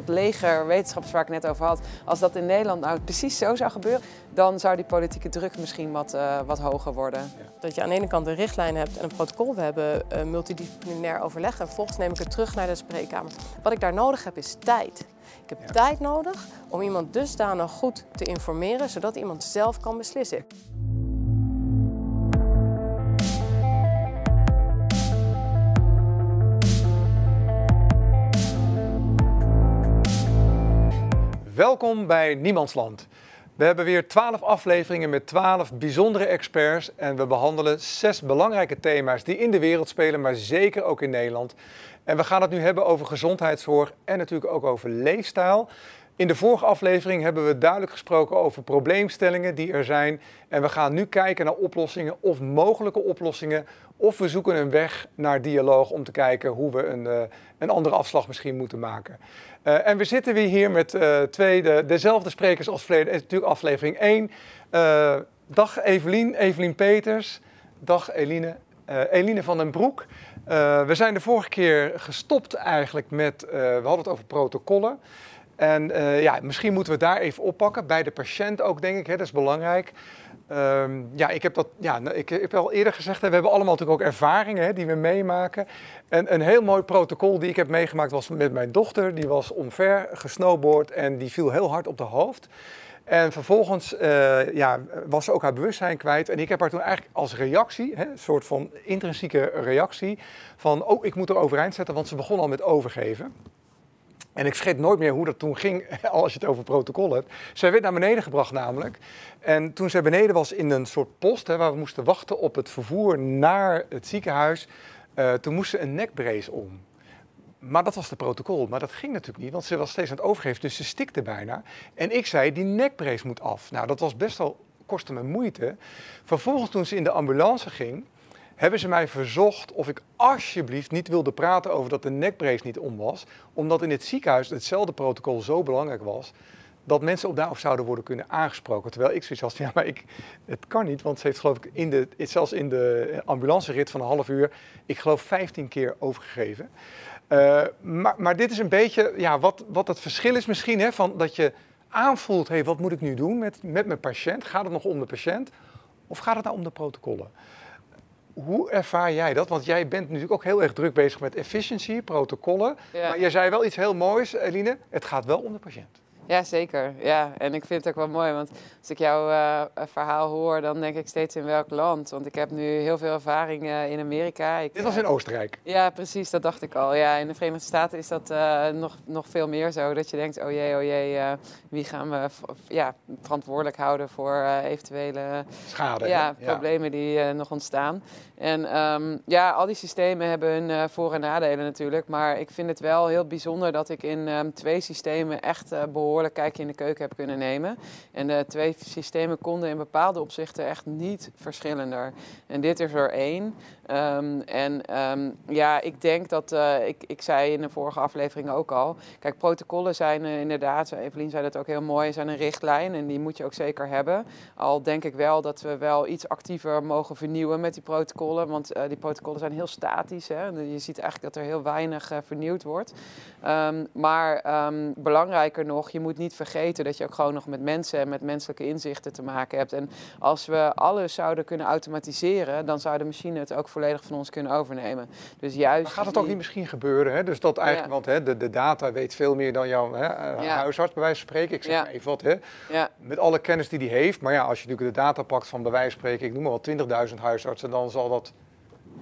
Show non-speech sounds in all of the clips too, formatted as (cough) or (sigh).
dat leger wetenschappers waar ik net over had, als dat in Nederland nou precies zo zou gebeuren, dan zou die politieke druk misschien wat, uh, wat hoger worden. Dat je aan de ene kant een richtlijn hebt en een protocol. We hebben uh, multidisciplinair overleg en vervolgens neem ik het terug naar de spreekkamer. Wat ik daar nodig heb is tijd. Ik heb tijd nodig om iemand dusdanig goed te informeren, zodat iemand zelf kan beslissen. Welkom bij Niemandsland. We hebben weer twaalf afleveringen met twaalf bijzondere experts en we behandelen zes belangrijke thema's die in de wereld spelen, maar zeker ook in Nederland. En we gaan het nu hebben over gezondheidszorg en natuurlijk ook over leefstijl. In de vorige aflevering hebben we duidelijk gesproken over probleemstellingen die er zijn. En we gaan nu kijken naar oplossingen of mogelijke oplossingen. Of we zoeken een weg naar dialoog om te kijken hoe we een, uh, een andere afslag misschien moeten maken. Uh, en we zitten weer hier met uh, twee de, dezelfde sprekers als verleden. Natuurlijk aflevering 1. dag Evelien, Evelien Peters. Dag Eline, Eline van den Broek. we zijn de vorige keer gestopt eigenlijk met, we hadden het over protocollen. En uh, ja, misschien moeten we daar even oppakken, bij de patiënt ook denk ik, hè, dat is belangrijk. Um, ja, ik heb dat, ja, nou, ik heb al eerder gezegd, hè, we hebben allemaal natuurlijk ook ervaringen hè, die we meemaken. En een heel mooi protocol die ik heb meegemaakt was met mijn dochter. Die was omver gesnowboard en die viel heel hard op de hoofd. En vervolgens uh, ja, was ze ook haar bewustzijn kwijt. En ik heb haar toen eigenlijk als reactie, hè, een soort van intrinsieke reactie, van oh, ik moet er overeind zetten, want ze begon al met overgeven. En ik vergeet nooit meer hoe dat toen ging, (laughs) als je het over protocol hebt. Zij werd naar beneden gebracht namelijk. En toen zij beneden was in een soort post, hè, waar we moesten wachten op het vervoer naar het ziekenhuis, uh, toen moest ze een nekbrace om. Maar dat was de protocol. Maar dat ging natuurlijk niet, want ze was steeds aan het overgeven, dus ze stikte bijna. En ik zei, die nekbrace moet af. Nou, dat was best wel, kostte me moeite. Vervolgens toen ze in de ambulance ging, hebben ze mij verzocht of ik alsjeblieft niet wilde praten over dat de nekbrace niet om was. Omdat in het ziekenhuis hetzelfde protocol zo belangrijk was dat mensen op daarop zouden worden kunnen aangesproken. Terwijl ik zoiets had ja, maar ik, het kan niet, want ze heeft geloof ik in de, zelfs in de ambulancerit van een half uur, ik geloof 15 keer overgegeven. Uh, maar, maar, dit is een beetje ja, wat, wat het verschil is misschien, hè, van dat je aanvoelt, hey, wat moet ik nu doen met, met mijn patiënt? Gaat het nog om de patiënt of gaat het nou om de protocollen? Hoe ervaar jij dat? Want jij bent natuurlijk ook heel erg druk bezig met efficiëntie, protocollen. Ja. Maar jij zei wel iets heel moois, Eline. Het gaat wel om de patiënt. Ja, zeker. Ja, en ik vind het ook wel mooi, want als ik jouw uh, verhaal hoor, dan denk ik steeds in welk land. Want ik heb nu heel veel ervaring uh, in Amerika. Ik, Dit was in Oostenrijk? Ja, precies, dat dacht ik al. Ja, in de Verenigde Staten is dat uh, nog, nog veel meer zo. Dat je denkt, oh jee, oh jee, wie gaan we ja, verantwoordelijk houden voor eventuele Schade, ja, problemen die nog ontstaan. En um, ja, al die systemen hebben hun voor- en nadelen natuurlijk. Maar ik vind het wel heel bijzonder dat ik in um, twee systemen echt behoorlijk behoorlijk kijkje in de keuken heb kunnen nemen. En de twee systemen konden in bepaalde opzichten echt niet verschillender. En dit is er één. Um, en um, ja, ik denk dat, uh, ik, ik zei in de vorige aflevering ook al, kijk, protocollen zijn uh, inderdaad, Evelien zei dat ook heel mooi, zijn een richtlijn en die moet je ook zeker hebben. Al denk ik wel dat we wel iets actiever mogen vernieuwen met die protocollen, want uh, die protocollen zijn heel statisch. Hè? Je ziet eigenlijk dat er heel weinig vernieuwd wordt. Um, maar belangrijker nog, je moet niet vergeten dat je ook gewoon nog met mensen en met menselijke inzichten te maken hebt. En als we alles zouden kunnen automatiseren, dan zou de machine het ook volledig van ons kunnen overnemen. Dus juist. Maar gaat het ook niet misschien gebeuren? Hè? Dus dat eigenlijk, ja. want hè, de, de data weet veel meer dan jouw hè, ja. huisarts, bij wijze van spreken. Ik zeg ja. even wat, hè? Met alle kennis die die heeft. Maar ja, als je natuurlijk de data pakt van bij wijze van spreken, ik noem maar wel 20.000 huisartsen, dan zal dat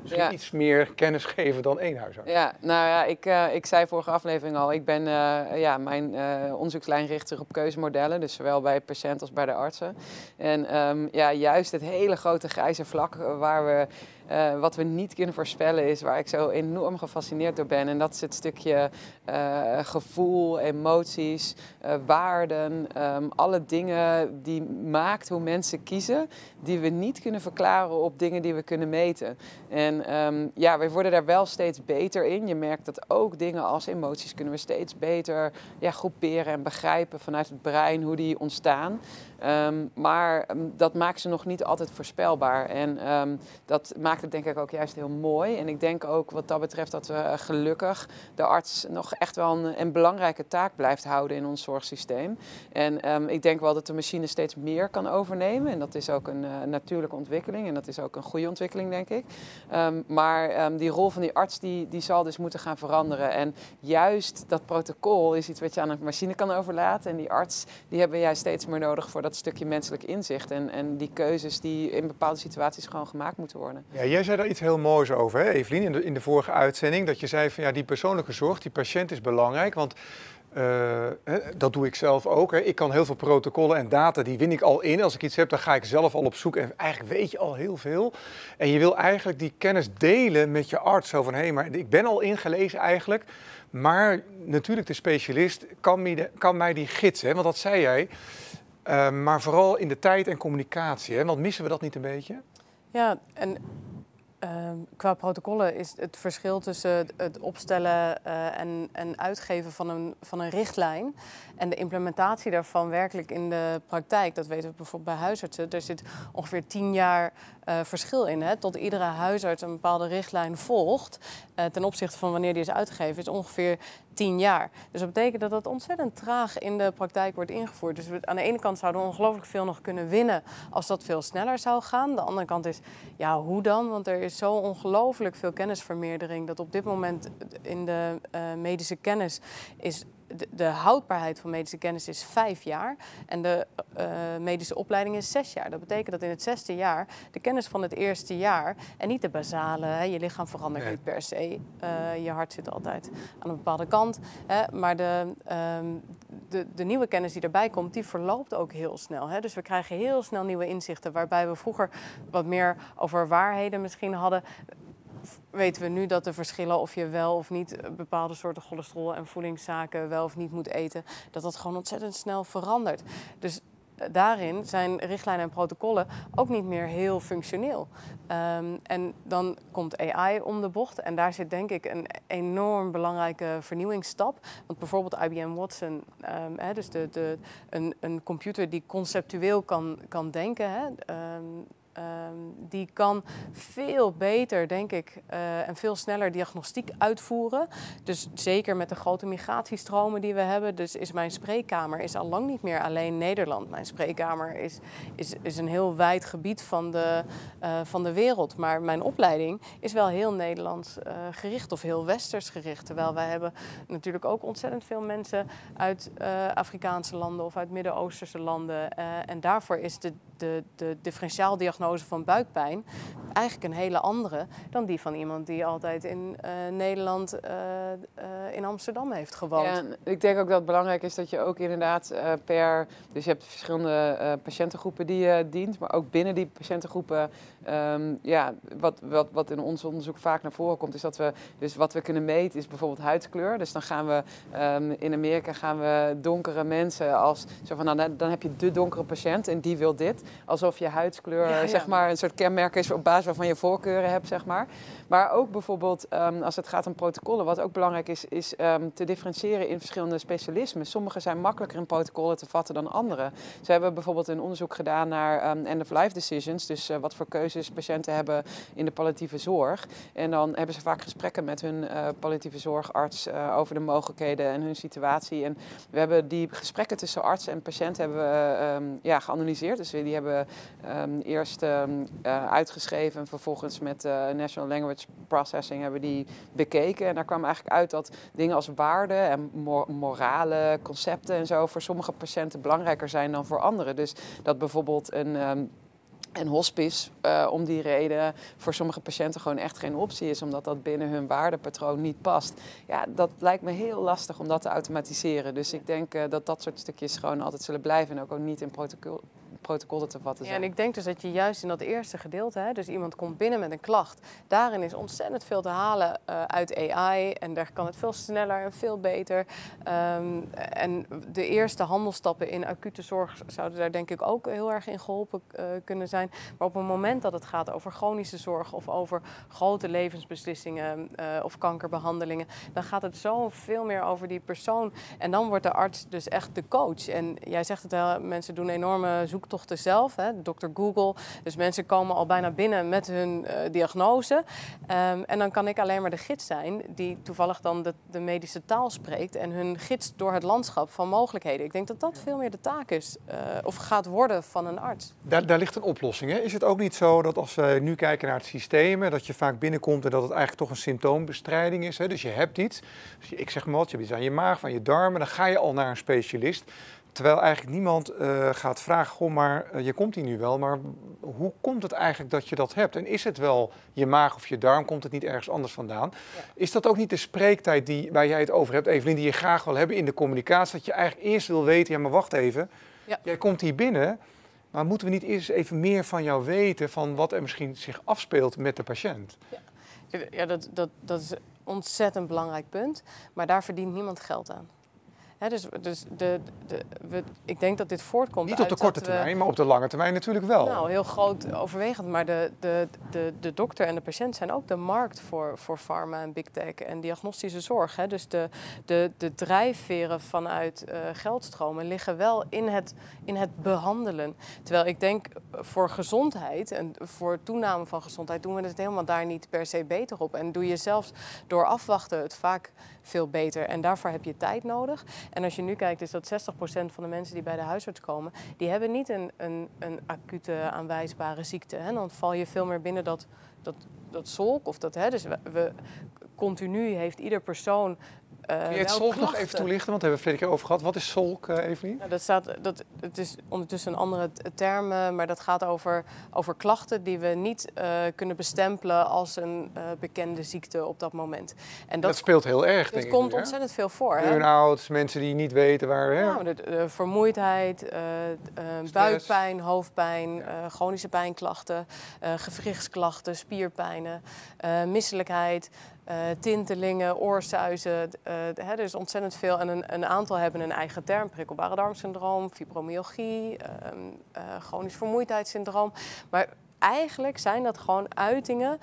misschien iets meer kennis (laughs) geven dan één huisarts. Ja, nou ja, ik, uh, ik zei vorige aflevering al, ik ben, uh, ja, mijn uh, onderzoekslijn richt zich op keuzemodellen, dus zowel bij patiënt als bij de artsen. En um, ja, juist het hele grote grijze vlak waar we uh, wat we niet kunnen voorspellen is waar ik zo enorm gefascineerd door ben. En dat is het stukje uh, gevoel, emoties, uh, waarden, um, alle dingen die maakt hoe mensen kiezen, die we niet kunnen verklaren op dingen die we kunnen meten. En um, ja, we worden daar wel steeds beter in. Je merkt dat ook dingen als emoties kunnen we steeds beter ja, groeperen en begrijpen vanuit het brein hoe die ontstaan. Um, maar dat maakt ze nog niet altijd voorspelbaar. En dat maakt het denk ik ook juist heel mooi. En ik denk ook wat dat betreft dat we gelukkig de arts nog echt wel een, belangrijke taak blijft houden in ons zorgsysteem. En ehm, ik denk wel dat de machine steeds meer kan overnemen. En dat is ook een natuurlijke ontwikkeling. En dat is ook een goede ontwikkeling, denk ik. Ehm, maar die rol van die arts die, die zal dus moeten gaan veranderen. En juist dat protocol is iets wat je aan een machine kan overlaten. En die arts die hebben juist steeds meer nodig voor dat stukje menselijk inzicht. En, en die keuzes die in bepaalde situaties gewoon gemaakt moeten worden. Ja, jij zei daar iets heel moois over, hè, Evelien, in de, vorige uitzending. Dat je zei van ja, die persoonlijke zorg, die patiënt is belangrijk. Want uh, dat doe ik zelf ook. Hè. Ik kan heel veel protocollen en data, die win ik al in. Als ik iets heb, dan ga ik zelf al op zoek. En eigenlijk weet je al heel veel. En je wil eigenlijk die kennis delen met je arts. Zo van, hé, hey, maar ik ben al ingelezen eigenlijk. Maar natuurlijk, de specialist kan, mij, kan mij die gidsen. Want dat zei jij. Uh, maar vooral in de tijd en communicatie. Hè? Want missen we dat niet een beetje? Ja, en Ehm, qua protocollen is het verschil tussen het opstellen uh, en, en uitgeven van een, van een richtlijn en de implementatie daarvan werkelijk in de praktijk. Dat weten we bijvoorbeeld bij huisartsen. Er zit ongeveer tien jaar uh, verschil in. Hè, tot iedere huisarts een bepaalde richtlijn volgt uh, ten opzichte van wanneer die is uitgegeven, is ongeveer tien jaar. Dus dat betekent dat dat ontzettend traag in de praktijk wordt ingevoerd. Dus we, aan de ene kant zouden we ongelooflijk veel nog kunnen winnen als dat veel sneller zou gaan. De andere kant is, ja, hoe dan? Want er is zo ongelooflijk veel kennisvermeerdering dat op dit moment in de uh, medische kennis is de, houdbaarheid van medische kennis is vijf jaar en de uh, medische opleiding is zes jaar. Dat betekent dat in het zesde jaar de kennis van het eerste jaar en niet de basale, hè, je lichaam verandert niet per se, uh, je hart zit altijd aan een bepaalde kant, hè, maar de, um, de, de, nieuwe kennis die erbij komt, die verloopt ook heel snel. Hè. Dus we krijgen heel snel nieuwe inzichten, waarbij we vroeger wat meer over waarheden misschien hadden weten we nu dat de verschillen of je wel of niet bepaalde soorten cholesterol en voedingszaken wel of niet moet eten, dat dat gewoon ontzettend snel verandert. Dus eh, daarin zijn richtlijnen en protocollen ook niet meer heel functioneel. Um, en dan komt AI om de bocht en daar zit denk ik een enorm belangrijke vernieuwingsstap. Want bijvoorbeeld IBM Watson, um, dus de, de, een, een computer die conceptueel kan, kan denken. Um, Um, die kan veel beter, denk ik, uh, en veel sneller diagnostiek uitvoeren. Dus zeker met de grote migratiestromen die we hebben. Dus is mijn spreekkamer is al lang niet meer alleen Nederland. Mijn spreekkamer is, is, is een heel wijd gebied van de, uh, van de wereld. Maar mijn opleiding is wel heel Nederlands uh, gericht of heel westers gericht. Terwijl wij hebben natuurlijk ook ontzettend veel mensen uit Afrikaanse landen of uit Midden-Oosterse landen. en daarvoor is de, de, de differentiaaldiagnose van buikpijn eigenlijk een hele andere dan die van iemand die altijd in uh, Nederland, uh, uh, in Amsterdam heeft gewoond. Ja, ik denk ook dat het belangrijk is dat je ook inderdaad per, dus je hebt verschillende patiëntengroepen die je dient, maar ook binnen die patiëntengroepen, um, ja, wat, wat, wat in ons onderzoek vaak naar voren komt, is dat we, dus wat we kunnen meten is bijvoorbeeld huidskleur. Dus dan gaan we, um, in Amerika gaan we donkere mensen als, zo van, nou, dan heb je de donkere patiënt en die wil dit, alsof je huidskleur ja, zeg maar een soort kenmerk is op basis waarvan je voorkeuren hebt, zeg maar. Maar ook bijvoorbeeld um, als het gaat om protocollen, wat ook belangrijk is, is um, te differentiëren in verschillende specialismen. Sommige zijn makkelijker in protocollen te vatten dan andere. Ze hebben bijvoorbeeld een onderzoek gedaan naar um, end-of-life decisions, dus uh, wat voor keuzes patiënten hebben in de palliatieve zorg. En dan hebben ze vaak gesprekken met hun uh, palliatieve zorgarts uh, over de mogelijkheden en hun situatie. En we hebben die gesprekken tussen arts en patiënt hebben we ja, geanalyseerd. Dus die hebben eerst uh, uitgeschreven en vervolgens met National Language Processing hebben die bekeken. En daar kwam eigenlijk uit dat dingen als waarden en mor morale concepten en zo voor sommige patiënten belangrijker zijn dan voor anderen. Dus dat bijvoorbeeld een. Um, hospice, uh, om die reden, voor sommige patiënten gewoon echt geen optie is, omdat dat binnen hun waardepatroon niet past. Ja, dat lijkt me heel lastig om dat te automatiseren. Dus ik denk uh, dat dat soort stukjes gewoon altijd zullen blijven en ook, ook niet in protocol, protocollen te vatten zijn. Ja, en ik denk dus dat je juist in dat eerste gedeelte, hè, dus iemand komt binnen met een klacht, daarin is ontzettend veel te halen uh, uit AI en daar kan het veel sneller en veel beter. Um, en de eerste handelstappen in acute zorg zouden daar denk ik ook heel erg in geholpen uh, kunnen zijn. Maar op het moment dat het gaat over chronische zorg of over grote levensbeslissingen uh, of kankerbehandelingen, dan gaat het zo veel meer over die persoon. En dan wordt de arts dus echt de coach. En jij zegt het wel, mensen doen enorme zoektochten zoektochten zelf, hè, Dr. Google. Dus mensen komen al bijna binnen met hun uh, diagnose. Ehm, en dan kan ik alleen maar de gids zijn die toevallig dan de, de, medische taal spreekt en hun gids door het landschap van mogelijkheden. Ik denk dat dat veel meer de taak is uh, of gaat worden van een arts. Daar, daar ligt een oplossing. Hè? Is het ook niet zo dat als we nu kijken naar het systeem, dat je vaak binnenkomt en dat het eigenlijk toch een symptoombestrijding is? Hè? Dus je hebt iets, dus ik zeg maar wat, je hebt iets aan je maag, van je darmen, dan ga je al naar een specialist. Terwijl eigenlijk niemand uh, gaat vragen, goh, maar uh, je komt hier nu wel, maar hoe komt het eigenlijk dat je dat hebt? En is het wel je maag of je darm, komt het niet ergens anders vandaan? Ja. Is dat ook niet de spreektijd die, waar jij het over hebt, Evelien, die je graag wil hebben in de communicatie? Dat je eigenlijk eerst wil weten, ja maar wacht even, ja. jij komt hier binnen, maar moeten we niet eerst even meer van jou weten, van wat er misschien zich afspeelt met de patiënt? Ja, ja dat, dat, dat is een ontzettend belangrijk punt, maar daar verdient niemand geld aan dus dus de, de, we, ik denk dat dit voortkomt. Niet op de korte termijn, maar op de lange termijn natuurlijk wel. Nou, heel groot overwegend. Maar de, de, de, de dokter en de patiënt zijn ook de markt voor, voor pharma en big tech en diagnostische zorg. Dus de, de, de drijfveren vanuit uh, geldstromen liggen wel in het, in het behandelen. Terwijl ik denk voor gezondheid en voor toename van gezondheid doen we het helemaal daar niet per se beter op. En doe je zelfs door afwachten het vaak veel beter. En daarvoor heb je tijd nodig. En als je nu kijkt, is dat 60% van de mensen die bij de huisarts komen, die hebben niet een, een, een acute aanwijsbare ziekte. Hè. Dan val je veel meer binnen dat, dat, dat zolk of dat. Hè. Dus we, continu heeft ieder persoon Kun je het SOLK nog even toelichten? Want daar hebben we vorige keer over gehad. Wat is SOLK, uh, Evelien? Nou, dat staat, dat, het is ondertussen een andere term, maar dat gaat over, over klachten die we niet uh, kunnen bestempelen als een bekende ziekte op dat moment. En dat, dat speelt heel erg, denk ik. Het komt ontzettend veel voor. Burn-outs, mensen die niet weten waar... Hè? Nou, de, de vermoeidheid, buikpijn, hoofdpijn, chronische pijnklachten, gewrichtsklachten, spierpijnen, misselijkheid... Uh, tintelingen, oorsuizen. Uh, er is ontzettend veel. En een, een, aantal hebben een eigen term. Prikkelbare darmsyndroom, fibromyalgie, uh, chronisch vermoeidheidssyndroom. Maar eigenlijk zijn dat gewoon uitingen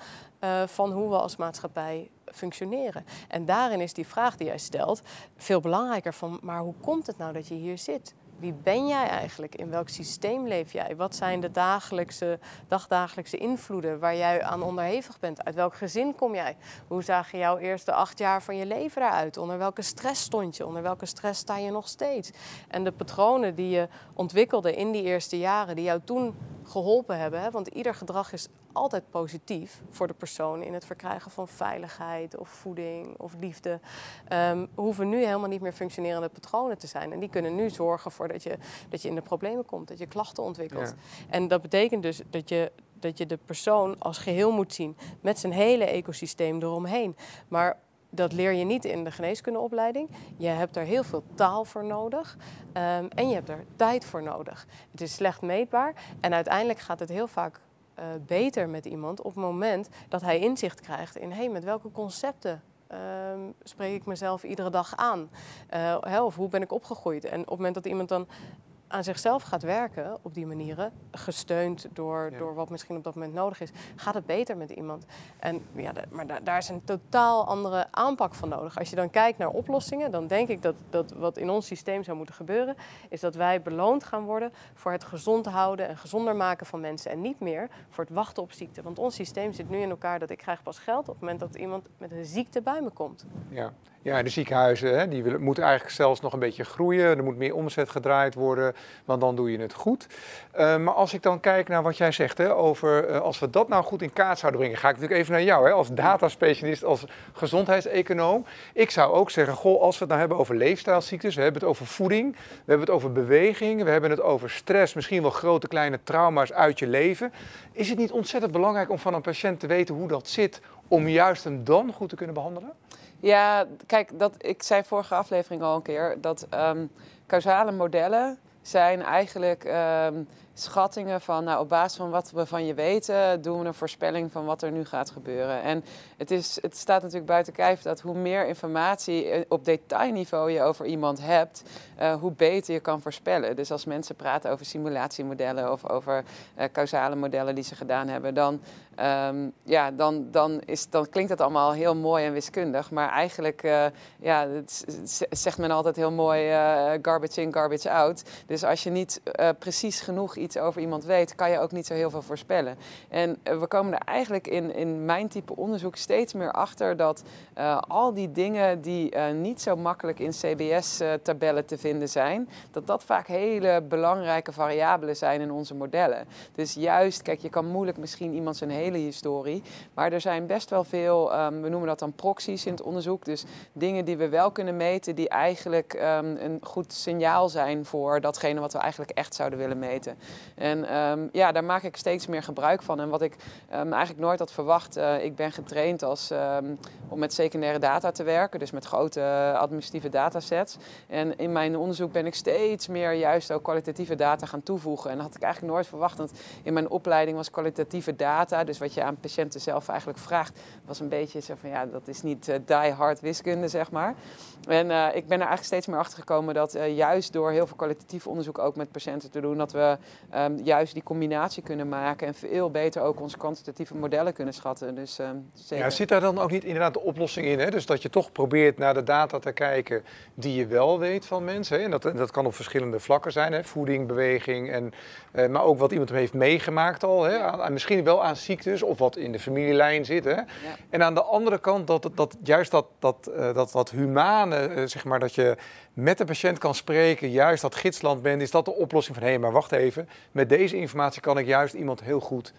van hoe we als maatschappij functioneren. En daarin is die vraag die jij stelt veel belangrijker van... maar hoe komt het nou dat je hier zit? Wie ben jij eigenlijk? In welk systeem leef jij? Wat zijn de dagelijkse, dagdagelijkse invloeden waar jij aan onderhevig bent? Uit welk gezin kom jij? Hoe zagen jouw eerste acht jaar van je leven eruit? Onder welke stress stond je? Onder welke stress sta je nog steeds? En de patronen die je ontwikkelde in die eerste jaren, die jou toen geholpen hebben. Hè? Want ieder gedrag is altijd positief voor de persoon in het verkrijgen van veiligheid of voeding of liefde. Um, hoeven nu helemaal niet meer functionerende patronen te zijn. En die kunnen nu zorgen voor dat je, dat je in de problemen komt, dat je klachten ontwikkelt. En dat betekent dus dat je, dat je de persoon als geheel moet zien met zijn hele ecosysteem eromheen. Maar dat leer je niet in de geneeskundeopleiding. Je hebt er heel veel taal voor nodig um, en je hebt er tijd voor nodig. Het is slecht meetbaar en uiteindelijk gaat het heel vaak uh, beter met iemand op het moment dat hij inzicht krijgt in hey, met welke concepten um, spreek ik mezelf iedere dag aan? Uh, of hoe ben ik opgegroeid? En op het moment dat iemand dan aan zichzelf gaat werken op die manieren, gesteund door, door wat misschien op dat moment nodig is, gaat het beter met iemand. En, ja, maar da daar is een totaal andere aanpak van nodig. Als je dan kijkt naar oplossingen, dan denk ik dat, dat wat in ons systeem zou moeten gebeuren, is dat wij beloond gaan worden voor het gezond houden en gezonder maken van mensen. En niet meer voor het wachten op ziekte. Want ons systeem zit nu in elkaar dat ik krijg pas geld op het moment dat iemand met een ziekte bij me komt. Ja, ja, de ziekenhuizen hè, die moeten eigenlijk zelfs nog een beetje groeien. Er moet meer omzet gedraaid worden, want dan doe je het goed. Uh, maar als ik dan kijk naar wat jij zegt hè, over uh, als we dat nou goed in kaart zouden brengen, ga ik natuurlijk even naar jou hè, als dataspecialist, als gezondheidseconoom. Ik zou ook zeggen, goh, als we het nou hebben over leefstijlziektes, we hebben het over voeding, we hebben het over beweging, we hebben het over stress, misschien wel grote kleine trauma's uit je leven. Is het niet ontzettend belangrijk om van een patiënt te weten hoe dat zit, om juist hem dan goed te kunnen behandelen? Ja, kijk, dat, ik zei vorige aflevering al een keer dat um, causale modellen zijn eigenlijk um, schattingen van, nou, op basis van wat we van je weten, doen we een voorspelling van wat er nu gaat gebeuren. En het, is, het staat natuurlijk buiten kijf dat hoe meer informatie eh, op detailniveau je over iemand hebt, uh, hoe beter je kan voorspellen. Dus als mensen praten over simulatiemodellen of over uh, causale modellen die ze gedaan hebben, dan, um, ja, dan, dan, is, dan klinkt het allemaal heel mooi en wiskundig. Maar eigenlijk, uh, ja, het zegt men altijd heel mooi, garbage in, garbage out. Dus als je niet precies genoeg iets over iemand weet, kan je ook niet zo heel veel voorspellen. En eh, we komen er eigenlijk in, in mijn type onderzoek steeds meer achter dat al die dingen die niet zo makkelijk in CBS-tabellen te vinden zijn, dat dat vaak hele belangrijke variabelen zijn in onze modellen. Dus juist, kijk, je kan moeilijk misschien iemand zijn historie, maar er zijn best wel veel, um, we noemen dat dan proxies in het onderzoek, dus dingen die we wel kunnen meten die eigenlijk um, een goed signaal zijn voor datgene wat we eigenlijk echt zouden willen meten. En um, ja, daar maak ik steeds meer gebruik van. En wat ik eigenlijk nooit had verwacht, uh, ik ben getraind als, om met secundaire data te werken, dus met grote administratieve datasets. En in mijn onderzoek ben ik steeds meer juist ook kwalitatieve data gaan toevoegen. En dat had ik eigenlijk nooit verwacht, want in mijn opleiding was kwalitatieve data, dus wat je aan patiënten zelf eigenlijk vraagt, was een beetje zo van ja, dat is niet uh, die hard wiskunde, zeg maar. En uh, ik ben er eigenlijk steeds meer achter gekomen dat uh, juist door heel veel kwalitatief onderzoek ook met patiënten te doen, dat we um, juist die combinatie kunnen maken en veel beter ook onze kwantitatieve modellen kunnen schatten. Dus, um, Ja, zit daar dan ook niet inderdaad de oplossing in? Hè? Dus dat je toch probeert naar de data te kijken die je wel weet van mensen. Hè? En dat, dat kan op verschillende vlakken zijn, hè? voeding, beweging, en, uh, maar ook wat iemand hem heeft meegemaakt al. Hè? Aan, misschien wel aan ziektes of wat in de familielijn zit. Hè? Ja. En aan de andere kant dat, dat juist dat, dat, uh, dat, dat humane, uh, zeg maar, dat je met de patiënt kan spreken, juist dat gidsland bent, is dat de oplossing van hé, hey, maar wacht even, met deze informatie kan ik juist iemand heel goed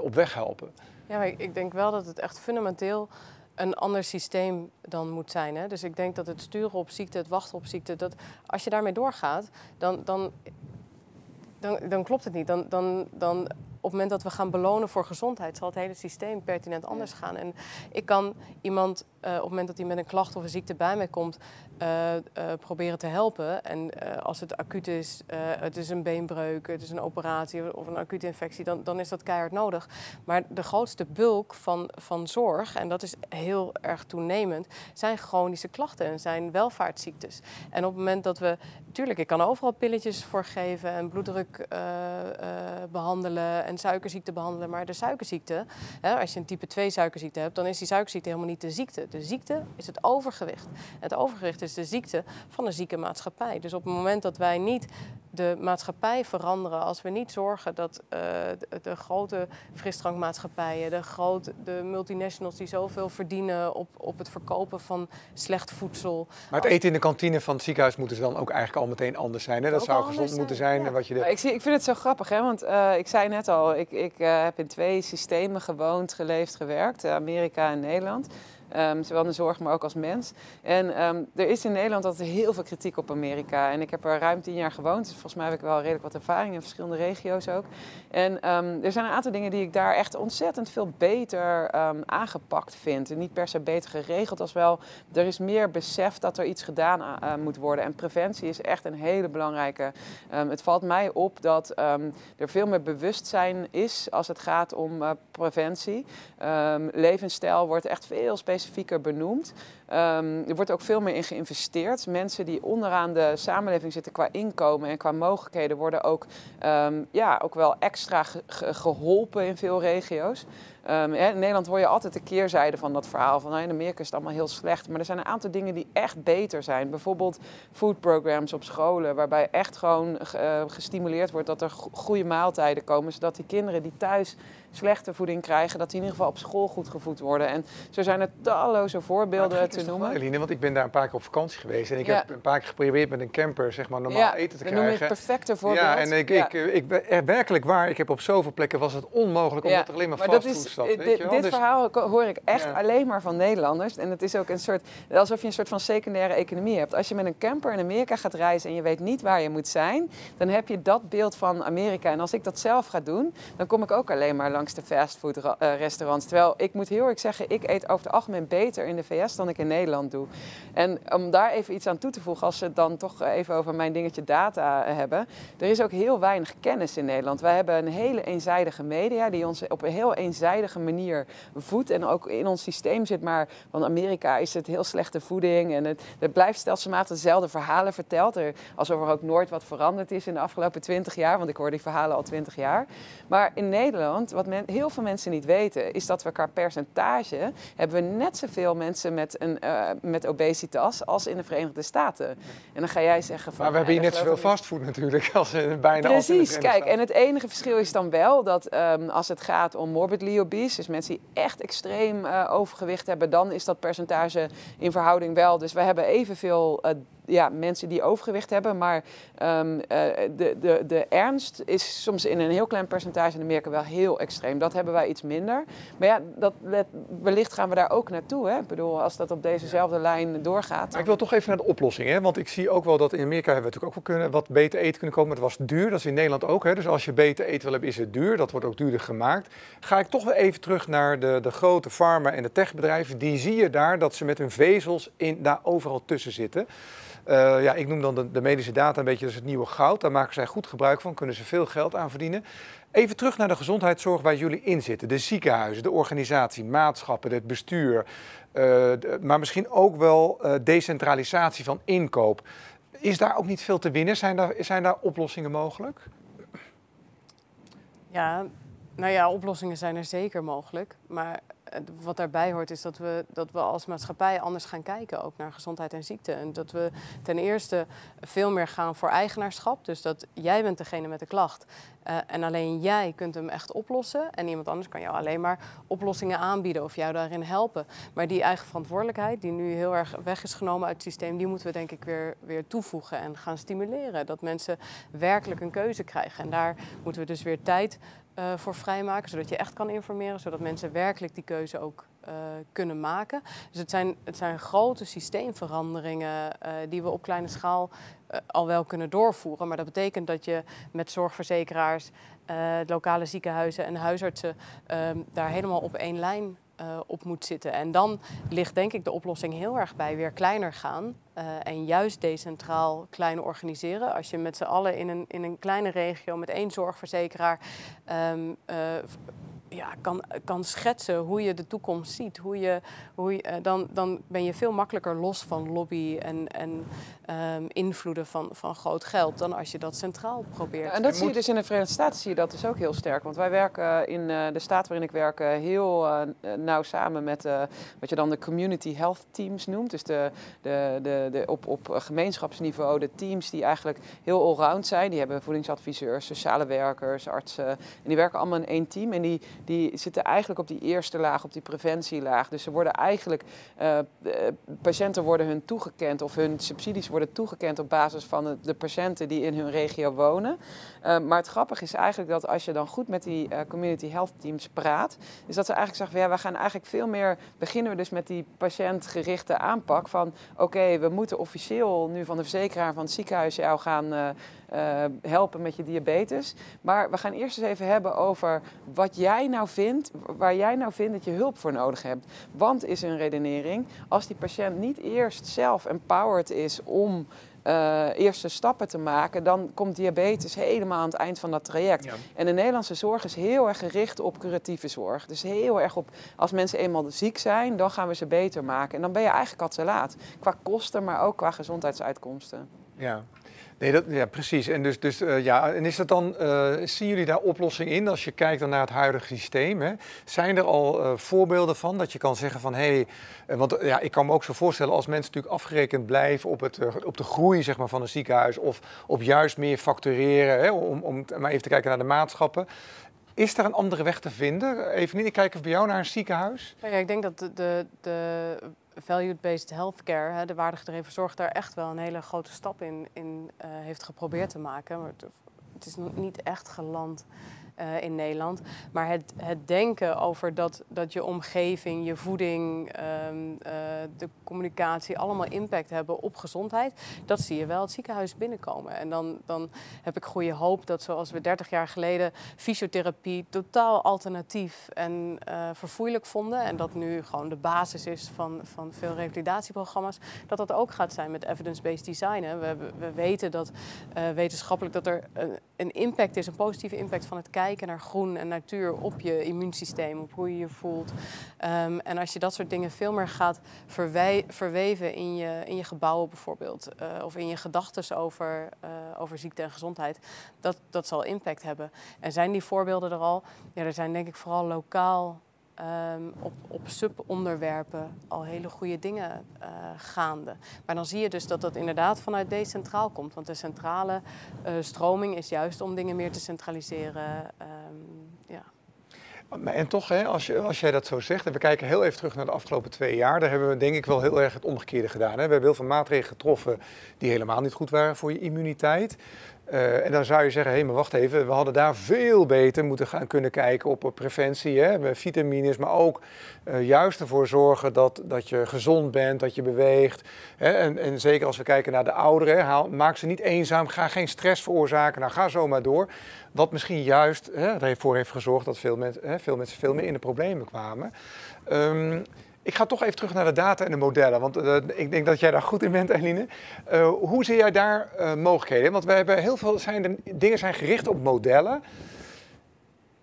op weg helpen. Ja, maar ik, ik denk wel dat het echt fundamenteel een ander systeem dan moet zijn. Hè? Dus ik denk dat het sturen op ziekte, het wachten op ziekte, dat als je daarmee doorgaat, dan, dan, dan, dan klopt het niet. Dan, dan, dan op het moment dat we gaan belonen voor gezondheid, zal het hele systeem pertinent anders gaan. En ik kan iemand uh, op het moment dat hij met een klacht of een ziekte bij mij komt, uh, uh, proberen te helpen. En als het acuut is, het is een beenbreuk, het is een operatie of een acute infectie, dan, dan is dat keihard nodig. Maar de grootste bulk van, van zorg, en dat is heel erg toenemend, zijn chronische klachten en zijn welvaartsziektes. En op het moment dat we, tuurlijk, ik kan overal pilletjes voor geven en bloeddruk behandelen en suikerziekte behandelen, maar de suikerziekte, hè, als je een type 2 suikerziekte hebt, dan is die suikerziekte helemaal niet de ziekte. De ziekte is het overgewicht. Het overgewicht is de ziekte van een zieke maatschappij. Dus op het moment dat wij niet de maatschappij veranderen, als we niet zorgen dat uh, de, de, grote frisdrankmaatschappijen, de, grote, de multinationals die zoveel verdienen op, op het verkopen van slecht voedsel. Maar het eten in de kantine van het ziekenhuis moet dus dan ook eigenlijk al meteen anders zijn. Hè? Dat zou gezond zijn. moeten zijn. Ja. Wat je de... ik, zie, ik vind het zo grappig, hè? want uh, ik zei net al, ik, ik uh, heb in twee systemen gewoond, geleefd, gewerkt, Amerika en Nederland. Um, zowel in de zorg, maar ook als mens. En um, er is in Nederland altijd heel veel kritiek op Amerika. En ik heb er ruim tien jaar gewoond, dus volgens mij heb ik wel redelijk wat ervaring in verschillende regio's ook. En um, er zijn een aantal dingen die ik daar echt ontzettend veel beter aangepakt vind. En niet per se beter geregeld als wel. Er is meer besef dat er iets gedaan uh, moet worden. En preventie is echt een hele belangrijke. het valt mij op dat er veel meer bewustzijn is als het gaat om uh, preventie. levensstijl wordt echt veel specifieker specifieker benoemd. Um, er wordt ook veel meer in geïnvesteerd. Mensen die onderaan de samenleving zitten qua inkomen en qua mogelijkheden worden ook, um, ja, ook wel extra ge geholpen in veel regio's. Um, in Nederland hoor je altijd de keerzijde van dat verhaal. Van nou, in Amerika is het allemaal heel slecht. Maar er zijn een aantal dingen die echt beter zijn. Bijvoorbeeld food programs op scholen. Waarbij echt gewoon uh, gestimuleerd wordt dat er goede maaltijden komen. Zodat die kinderen die thuis slechte voeding krijgen, dat die in ieder geval op school goed gevoed worden. En zo zijn er talloze voorbeelden te noemen. Wel, Eline, want ik ben daar een paar keer op vakantie geweest. En ik ja. heb een paar keer geprobeerd met een camper zeg maar, normaal ja, eten te krijgen. Ja, noem je het perfecte voorbeeld. Ja, en ik, ja. ik, ik, ik, werkelijk waar, ik heb op zoveel plekken was het onmogelijk omdat er alleen maar, maar fastfood zat. Weet dit, je wel? dit Dus- verhaal hoor ik echt alleen maar van Nederlanders. En het is ook een soort, alsof je een soort van secundaire economie hebt. Als je met een camper in Amerika gaat reizen en je weet niet waar je moet zijn, dan heb je dat beeld van Amerika. En als ik dat zelf ga doen, dan kom ik ook alleen maar langs de fastfood uh, restaurants. Terwijl ik moet heel erg zeggen, ik eet over het algemeen beter in de VS dan ik in Nederland doe. En om daar even iets aan toe te voegen, als we het dan toch even over mijn dingetje data hebben. Er is ook heel weinig kennis in Nederland. Wij hebben een hele eenzijdige media die ons op een heel eenzijdige manier voedt. En ook in ons systeem zit maar, van Amerika is het heel slechte voeding. En het, het blijft stelselmatig dezelfde verhalen verteld. Er, alsof er ook nooit wat veranderd is in de afgelopen twintig jaar. Want ik hoor die verhalen al twintig jaar. Maar in Nederland, wat men, heel veel mensen niet weten, is dat we qua percentage hebben we net zoveel mensen met een met obesitas als in de Verenigde Staten. En dan ga jij zeggen van... Maar we hebben hier net zoveel fastfood natuurlijk als in bijna Precies, kijk, en het enige verschil is dan wel dat ehm, als het gaat om morbidly obese, dus mensen die echt extreem overgewicht hebben, dan is dat percentage in verhouding wel. Dus we hebben evenveel ja, mensen die overgewicht hebben. Maar um, de, de, de ernst is soms in een heel klein percentage in Amerika wel heel extreem. Dat hebben wij iets minder. Maar ja, dat, wellicht gaan we daar ook naartoe. Hè? Ik bedoel, als dat op dezezelfde lijn doorgaat. Maar ik wil toch even naar de oplossing. Hè? Want ik zie ook wel dat in Amerika hebben we natuurlijk ook wel kunnen, wat beter eten kunnen komen. Maar het was duur. Dat is in Nederland ook. Hè? Dus als je beter eten wil hebben, is het duur. Dat wordt ook duurder gemaakt. Ga ik toch weer even terug naar de, de grote farma en de techbedrijven. Die zie je daar dat ze met hun vezels in, daar overal tussen zitten. Uh, ja, ik noem dan de, medische data een beetje, dat het nieuwe goud. Daar maken zij goed gebruik van, kunnen ze veel geld aan verdienen. Even terug naar de gezondheidszorg waar jullie in zitten. De ziekenhuizen, de organisatie, maatschappen, het bestuur. Uh, maar misschien ook wel uh, decentralisatie van inkoop. Is daar ook niet veel te winnen? Zijn daar, zijn daar oplossingen mogelijk? Ja, nou ja, oplossingen zijn er zeker mogelijk. Maar wat daarbij hoort is dat we, dat we als maatschappij anders gaan kijken ook naar gezondheid en ziekte. En dat we ten eerste veel meer gaan voor eigenaarschap. Dus dat jij bent degene met de klacht. Uh, en alleen jij kunt hem echt oplossen. En iemand anders kan jou alleen maar oplossingen aanbieden of jou daarin helpen. Maar die eigen verantwoordelijkheid, die nu heel erg weg is genomen uit het systeem, die moeten we denk ik weer, weer toevoegen en gaan stimuleren. Dat mensen werkelijk een keuze krijgen. En daar moeten we dus weer tijd uh, voor vrijmaken, zodat je echt kan informeren, zodat mensen werkelijk die keuze ook uh, kunnen maken. Dus het zijn, het zijn grote systeemveranderingen uh, die we op kleine schaal al wel kunnen doorvoeren. Maar dat betekent dat je met zorgverzekeraars, lokale ziekenhuizen en huisartsen ehm, daar helemaal op één lijn uh, op moet zitten. En dan ligt denk ik de oplossing heel erg bij weer kleiner gaan. Uh, en juist decentraal klein organiseren. Als je met z'n allen in een, in een kleine regio met één zorgverzekeraar um, uh, ja, kan, kan schetsen hoe je de toekomst ziet. Hoe je, hoe je, dan, dan ben je veel makkelijker los van lobby en, en um, invloeden van, van groot geld dan als je dat centraal probeert. Ja, en dat zie je dus in de Verenigde Staten zie je dat dus ook heel sterk. Want wij werken in uh, de staat waarin ik werk heel uh, nauw samen met uh, wat je dan de community health teams noemt. Dus de, de, de, de, op, op gemeenschapsniveau de teams die eigenlijk heel allround zijn. Die hebben voedingsadviseurs, sociale werkers, artsen. En die werken allemaal in één team. En die, die zitten eigenlijk op die eerste laag, op die preventielaag. Dus ze worden eigenlijk, patiënten worden hun toegekend of hun subsidies worden toegekend op basis van de patiënten die in hun regio wonen. Uh, maar het grappige is eigenlijk dat als je dan goed met die community health teams praat, is dat ze eigenlijk zeggen, ja, we gaan eigenlijk veel meer, beginnen we dus met die patiëntgerichte aanpak van, oké, we moeten officieel nu van de verzekeraar van het ziekenhuis jou gaan uh, uh, helpen met je diabetes. Maar we gaan eerst eens even hebben over wat jij nou vindt, waar jij nou vindt dat je hulp voor nodig hebt. Want is een redenering, als die patiënt niet eerst zelf empowered is om uh, eerste stappen te maken, dan komt diabetes helemaal aan het eind van dat traject. Ja. En de Nederlandse zorg is heel erg gericht op curatieve zorg. Dus heel erg op, als mensen eenmaal ziek zijn, dan gaan we ze beter maken. En dan ben je eigenlijk al te laat. Qua kosten, maar ook qua gezondheidsuitkomsten. Ja, Nee, dat, ja, precies. En, dus, dus, uh, ja, en is dat dan, uh, zien jullie daar oplossing in als je kijkt dan naar het huidige systeem? Hè? Zijn er al uh, voorbeelden van dat je kan zeggen van hé, hey, want ja, ik kan me ook zo voorstellen als mensen natuurlijk afgerekend blijven op, het, op de groei zeg maar, van een ziekenhuis of op juist meer factureren, hè, om, om maar even te kijken naar de maatschappen. Is er een andere weg te vinden? Even niet, ik kijk even bij jou naar een ziekenhuis. Ja, ik denk dat de, de value-based healthcare, hè, de waardegedreven zorg, daar echt wel een hele grote stap in, in uh, heeft geprobeerd te maken. Maar het, het is niet echt geland uh, in Nederland. Maar het, het denken over dat, dat je omgeving, je voeding, um, uh, de communicatie allemaal impact hebben op gezondheid, dat zie je wel het ziekenhuis binnenkomen. En dan, dan heb ik goede hoop dat zoals we 30 jaar geleden fysiotherapie totaal alternatief en uh, verfoeilijk vonden. En dat nu gewoon de basis is van, van veel revalidatieprogramma's. Dat dat ook gaat zijn met evidence-based design. Hè. We, we weten dat wetenschappelijk dat er een impact is, een positieve impact van het kijken kijken naar groen en natuur op je immuunsysteem, op hoe je je voelt. Um, en als je dat soort dingen veel meer gaat verweven in je, in je gebouwen bijvoorbeeld, uh, of in je gedachten over, uh, over ziekte en gezondheid, dat, dat zal impact hebben. En zijn die voorbeelden er al? Ja, er zijn denk ik vooral lokaal ehm, op, op subonderwerpen al hele goede dingen uh, gaande. Maar dan zie je dus dat dat inderdaad vanuit decentraal komt. Want de centrale uh, stroming is juist om dingen meer te centraliseren. Um, ja. En toch, hè, als, je, als jij dat zo zegt, en we kijken heel even terug naar de afgelopen twee jaar, daar hebben we denk ik wel heel erg het omgekeerde gedaan. Hè. We hebben heel veel maatregelen getroffen die helemaal niet goed waren voor je immuniteit. Uh, en dan zou je zeggen, hé, maar wacht even, we hadden daar veel beter moeten gaan kunnen kijken op preventie, hè, vitamines, maar ook uh, juist ervoor zorgen dat, dat je gezond bent, dat je beweegt. Hè, en, en zeker als we kijken naar de ouderen, maak ze niet eenzaam, ga geen stress veroorzaken, nou ga zo maar door. Wat misschien juist hè, ervoor heeft gezorgd dat veel, mensen veel mensen veel meer in de problemen kwamen. Um, ik ga toch even terug naar de data en de modellen, want uh, ik denk dat jij daar goed in bent, Eline. Uh, hoe zie jij daar uh, mogelijkheden? Want we hebben heel veel zijn dingen zijn gericht op modellen.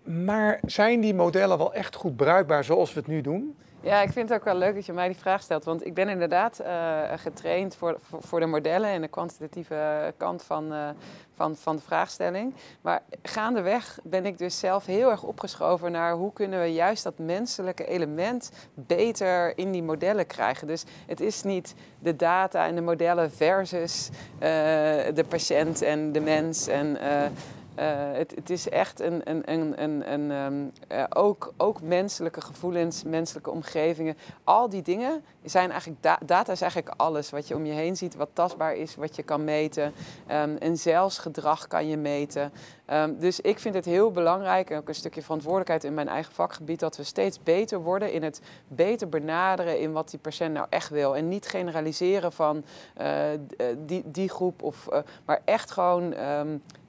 Maar zijn die modellen wel echt goed bruikbaar zoals we het nu doen? Ja, ik vind het ook wel leuk dat je mij die vraag stelt. Want ik ben inderdaad uh, getraind voor, voor, de modellen en de kwantitatieve kant van, uh, van, van de vraagstelling. Maar gaandeweg ben ik dus zelf heel erg opgeschoven naar hoe kunnen we juist dat menselijke element beter in die modellen krijgen. Dus het is niet de data en de modellen versus uh, de patiënt en de mens. En, uh, het, het, is echt een, een, een, een, um, uh, ook, ook menselijke gevoelens, menselijke omgevingen. Al die dingen zijn eigenlijk, da data is eigenlijk alles wat je om je heen ziet, wat tastbaar is, wat je kan meten. Um, en zelfs gedrag kan je meten. Um, dus ik vind het heel belangrijk, en ook een stukje verantwoordelijkheid in mijn eigen vakgebied, dat we steeds beter worden in het beter benaderen in wat die patiënt nou echt wil. En niet generaliseren van uh, die, die groep, of, maar echt gewoon.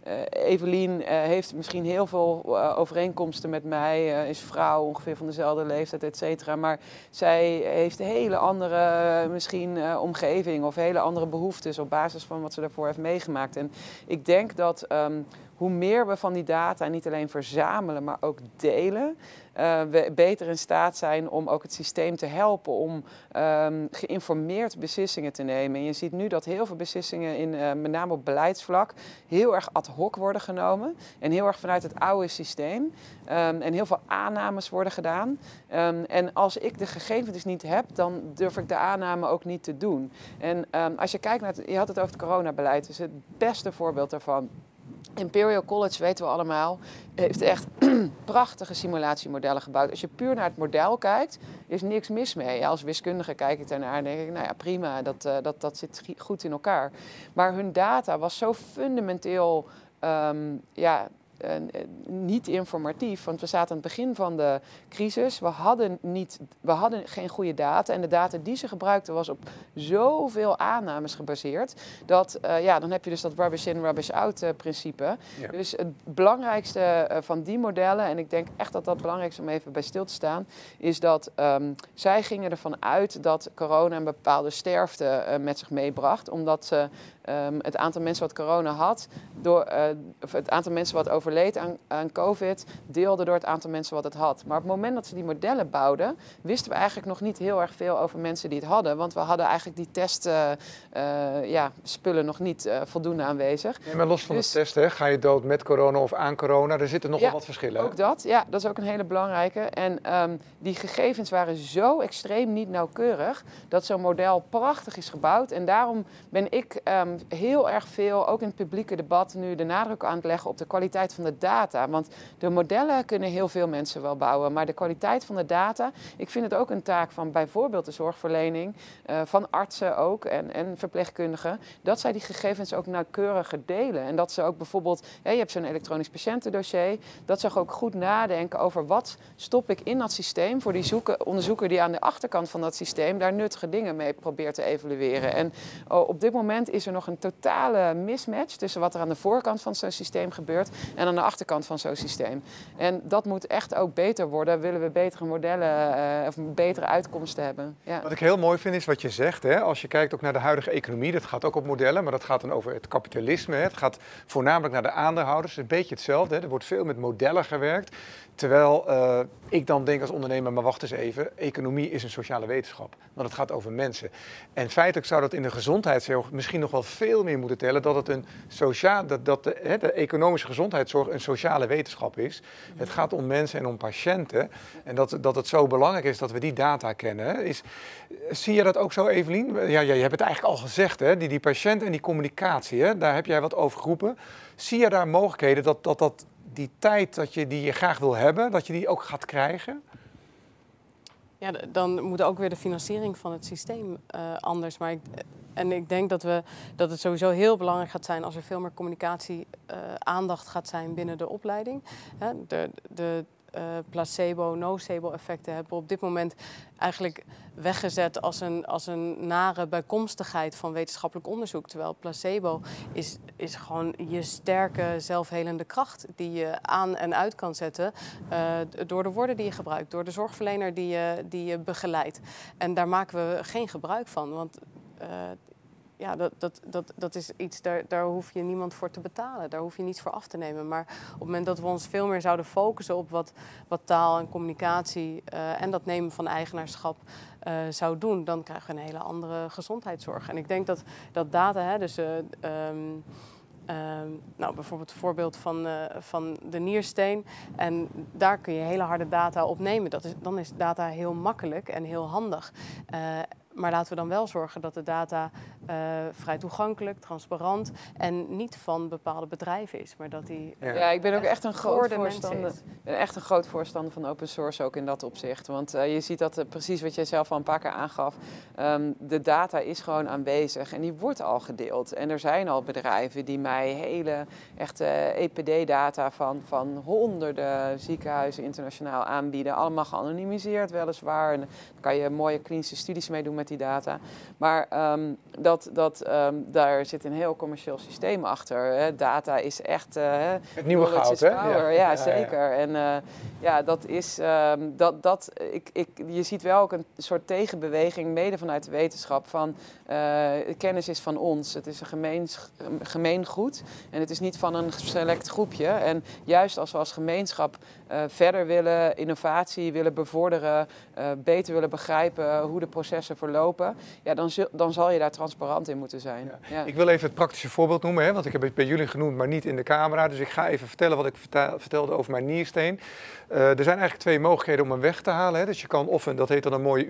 Uh, Evelien uh, heeft misschien heel veel uh, overeenkomsten met mij, is vrouw, ongeveer van dezelfde leeftijd, et cetera. Maar zij heeft een hele andere misschien omgeving of hele andere behoeftes op basis van wat ze daarvoor heeft meegemaakt. En ik denk dat um, hoe meer we van die data niet alleen verzamelen, maar ook delen, uh, we beter in staat zijn om ook het systeem te helpen om um, geïnformeerd beslissingen te nemen. En je ziet nu dat heel veel beslissingen, in, uh, met name op beleidsvlak, heel erg ad hoc worden genomen. En heel erg vanuit het oude systeem. Um, en heel veel aannames worden gedaan. Um, en als ik de gegevens dus niet heb, dan durf ik de aanname ook niet te doen. En als je kijkt naar het, je had het over het coronabeleid, is het beste voorbeeld daarvan. Imperial College, weten we allemaal, heeft echt (clears throat) prachtige simulatiemodellen gebouwd. Als je puur naar het model kijkt, is niks mis mee. Als wiskundige kijk ik daarnaar en denk ik, nou ja, prima, dat, uh, dat, dat zit goed in elkaar. Maar hun data was zo fundamenteel um, ja, niet informatief. Want we zaten aan het begin van de crisis. We hadden, niet, we hadden geen goede data. En de data die ze gebruikten was op zoveel aannames gebaseerd. Dat, uh, ja, dan heb je dus dat rubbish in, rubbish out uh, principe. Ja. Dus het belangrijkste van die modellen, en ik denk echt dat dat belangrijk is om even bij stil te staan, is dat um, zij gingen ervan uit dat corona een bepaalde sterfte met zich meebracht. Omdat ze um, het aantal mensen wat corona had, door, of het aantal mensen wat overleed aan, aan COVID, deelde door het aantal mensen wat het had. Maar op het moment dat ze die modellen bouwden, wisten we eigenlijk nog niet heel erg veel over mensen die het hadden. Want we hadden eigenlijk die testspullen uh, ja, nog niet uh, voldoende aanwezig. Nee, maar los van dus, de testen, ga je dood met corona of aan corona? Er zitten nogal ja, wat verschillen. Ook dat, ja, dat is ook een hele belangrijke. En um, die gegevens waren zo extreem niet nauwkeurig dat zo'n model prachtig is gebouwd. En daarom ben ik um, heel erg veel, ook in het publieke debat, nu de nadruk aan het leggen op de kwaliteit van de data. Want de modellen kunnen heel veel mensen wel bouwen, maar de kwaliteit van de data, ik vind het ook een taak van bijvoorbeeld de zorgverlening, uh, van artsen ook en, en verpleegkundigen, dat zij die gegevens ook nauwkeuriger delen. En dat ze ook bijvoorbeeld, je hebt zo'n elektronisch patiëntendossier, dat ze ook goed nadenken over wat stop ik in dat systeem voor die zoeken, onderzoeker die aan de achterkant van dat systeem daar nuttige dingen mee probeert te evalueren. En oh, op dit moment is er nog een totale mismatch tussen wat er aan de voorkant van zo'n systeem gebeurt en aan de achterkant van zo'n systeem. En dat moet echt ook beter worden, willen we betere modellen uh, of betere uitkomsten hebben. Ja. Wat ik heel mooi vind is wat je zegt, hè? als je kijkt ook naar de huidige economie, dat gaat ook op modellen, maar dat gaat dan over het kapitalisme. Hè? Het gaat voornamelijk naar de aandeelhouders, een beetje hetzelfde. Hè? Er wordt veel met modellen gewerkt. Terwijl uh, ik dan denk als ondernemer, maar wacht eens even, economie is een sociale wetenschap. Want het gaat over mensen. En feitelijk zou dat in de gezondheidszorg misschien nog wel veel meer moeten tellen. Dat het een sociaal, dat, dat de, hè, de economische gezondheidszorg een sociale wetenschap is. Het gaat om mensen en om patiënten. En dat, dat het zo belangrijk is dat we die data kennen. Is, zie je dat ook zo, Evelien? Ja, ja, je hebt het eigenlijk al gezegd, hè? Die, die patiënt en die communicatie, hè? daar heb jij wat over geroepen. Zie je daar mogelijkheden dat, dat, dat die tijd dat je, die je graag wil hebben, dat je die ook gaat krijgen? Ja, dan moet ook weer de financiering van het systeem uh, anders. Maar ik, en ik denk dat, we, dat het sowieso heel belangrijk gaat zijn als er veel meer communicatie uh, aandacht gaat zijn binnen de opleiding. de, de uh, placebo, nocebo effecten hebben op dit moment eigenlijk weggezet als een, als een nare bijkomstigheid van wetenschappelijk onderzoek. Terwijl placebo is, is gewoon je sterke zelfhelende kracht die je aan en uit kan zetten uh, door de woorden die je gebruikt, door de zorgverlener die je, die je begeleidt. En daar maken we geen gebruik van, want uh, ja, dat, dat, dat, dat is iets, daar, daar hoef je niemand voor te betalen. Daar hoef je niets voor af te nemen. Maar op het moment dat we ons veel meer zouden focussen op wat, wat taal en communicatie uh, en dat nemen van eigenaarschap uh, zou doen, dan krijgen we een hele andere gezondheidszorg. En ik denk dat, dat data, hè, dus uh, um, Uh, nou, bijvoorbeeld het voorbeeld van, van de niersteen. En daar kun je hele harde data opnemen. Dat is, dan is data heel makkelijk en heel handig. Maar laten we dan wel zorgen dat de data uh, vrij toegankelijk, transparant en niet van bepaalde bedrijven is, maar dat die. Ja, ja ik ben ook echt een groot voorstander. ben echt een groot voorstander van open source ook in dat opzicht. Want uh, je ziet dat uh, precies wat jij zelf al een paar keer aangaf. Um, de data is gewoon aanwezig en die wordt al gedeeld. En er zijn al bedrijven die mij hele echte EPD-data van, van honderden ziekenhuizen internationaal aanbieden. Allemaal geanonimiseerd weliswaar. En daar kan je mooie klinische studies mee doen met die data. Maar um, dat, dat, um, daar zit een heel commercieel systeem achter. Hè. Data is echt... Uh, het nieuwe goud, hè? Ja. zeker. En uh, ja, dat is... Um, dat, dat, ik, ik, je ziet wel ook een soort tegenbeweging, mede vanuit de wetenschap, van uh, kennis is van ons. Het is een gemeen, gemeen goed en het is niet van een select groepje. En juist als we als gemeenschap verder willen, innovatie willen bevorderen, beter willen begrijpen hoe de processen verlopen, ja, dan, dan zal je daar transparant in moeten zijn. Ja. Ja. Ik wil even het praktische voorbeeld noemen, hè, want ik heb het bij jullie genoemd, maar niet in de camera. Dus ik ga even vertellen wat ik vertelde over mijn niersteen. Uh, er zijn eigenlijk twee mogelijkheden om hem weg te halen. Hè. Dus je kan of, een, dat heet dan een mooie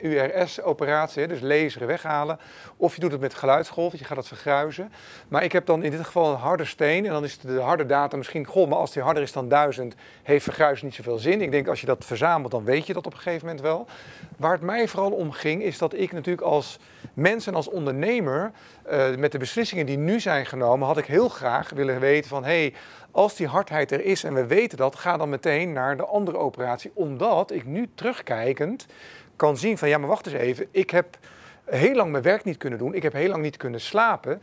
URS-operatie, dus laseren weghalen. Of je doet het met geluidsgolven, je gaat het vergruizen. Maar ik heb dan in dit geval een harde steen en dan is de harde data misschien, goh, maar als die harder is dan 1000, heeft vergruizen niet zoveel zin. Ik denk als je dat verzamelt, dan weet je dat op een gegeven moment wel. Waar het mij vooral om ging, is dat ik natuurlijk als mens en als ondernemer, uh, met de beslissingen die nu zijn genomen, had ik heel graag willen weten van, hé, hey, als die hardheid er is en we weten dat, ga dan meteen naar de andere operatie. Omdat ik nu terugkijkend kan zien van, ja, maar wacht eens even, ik heb heel lang mijn werk niet kunnen doen. Ik heb heel lang niet kunnen slapen.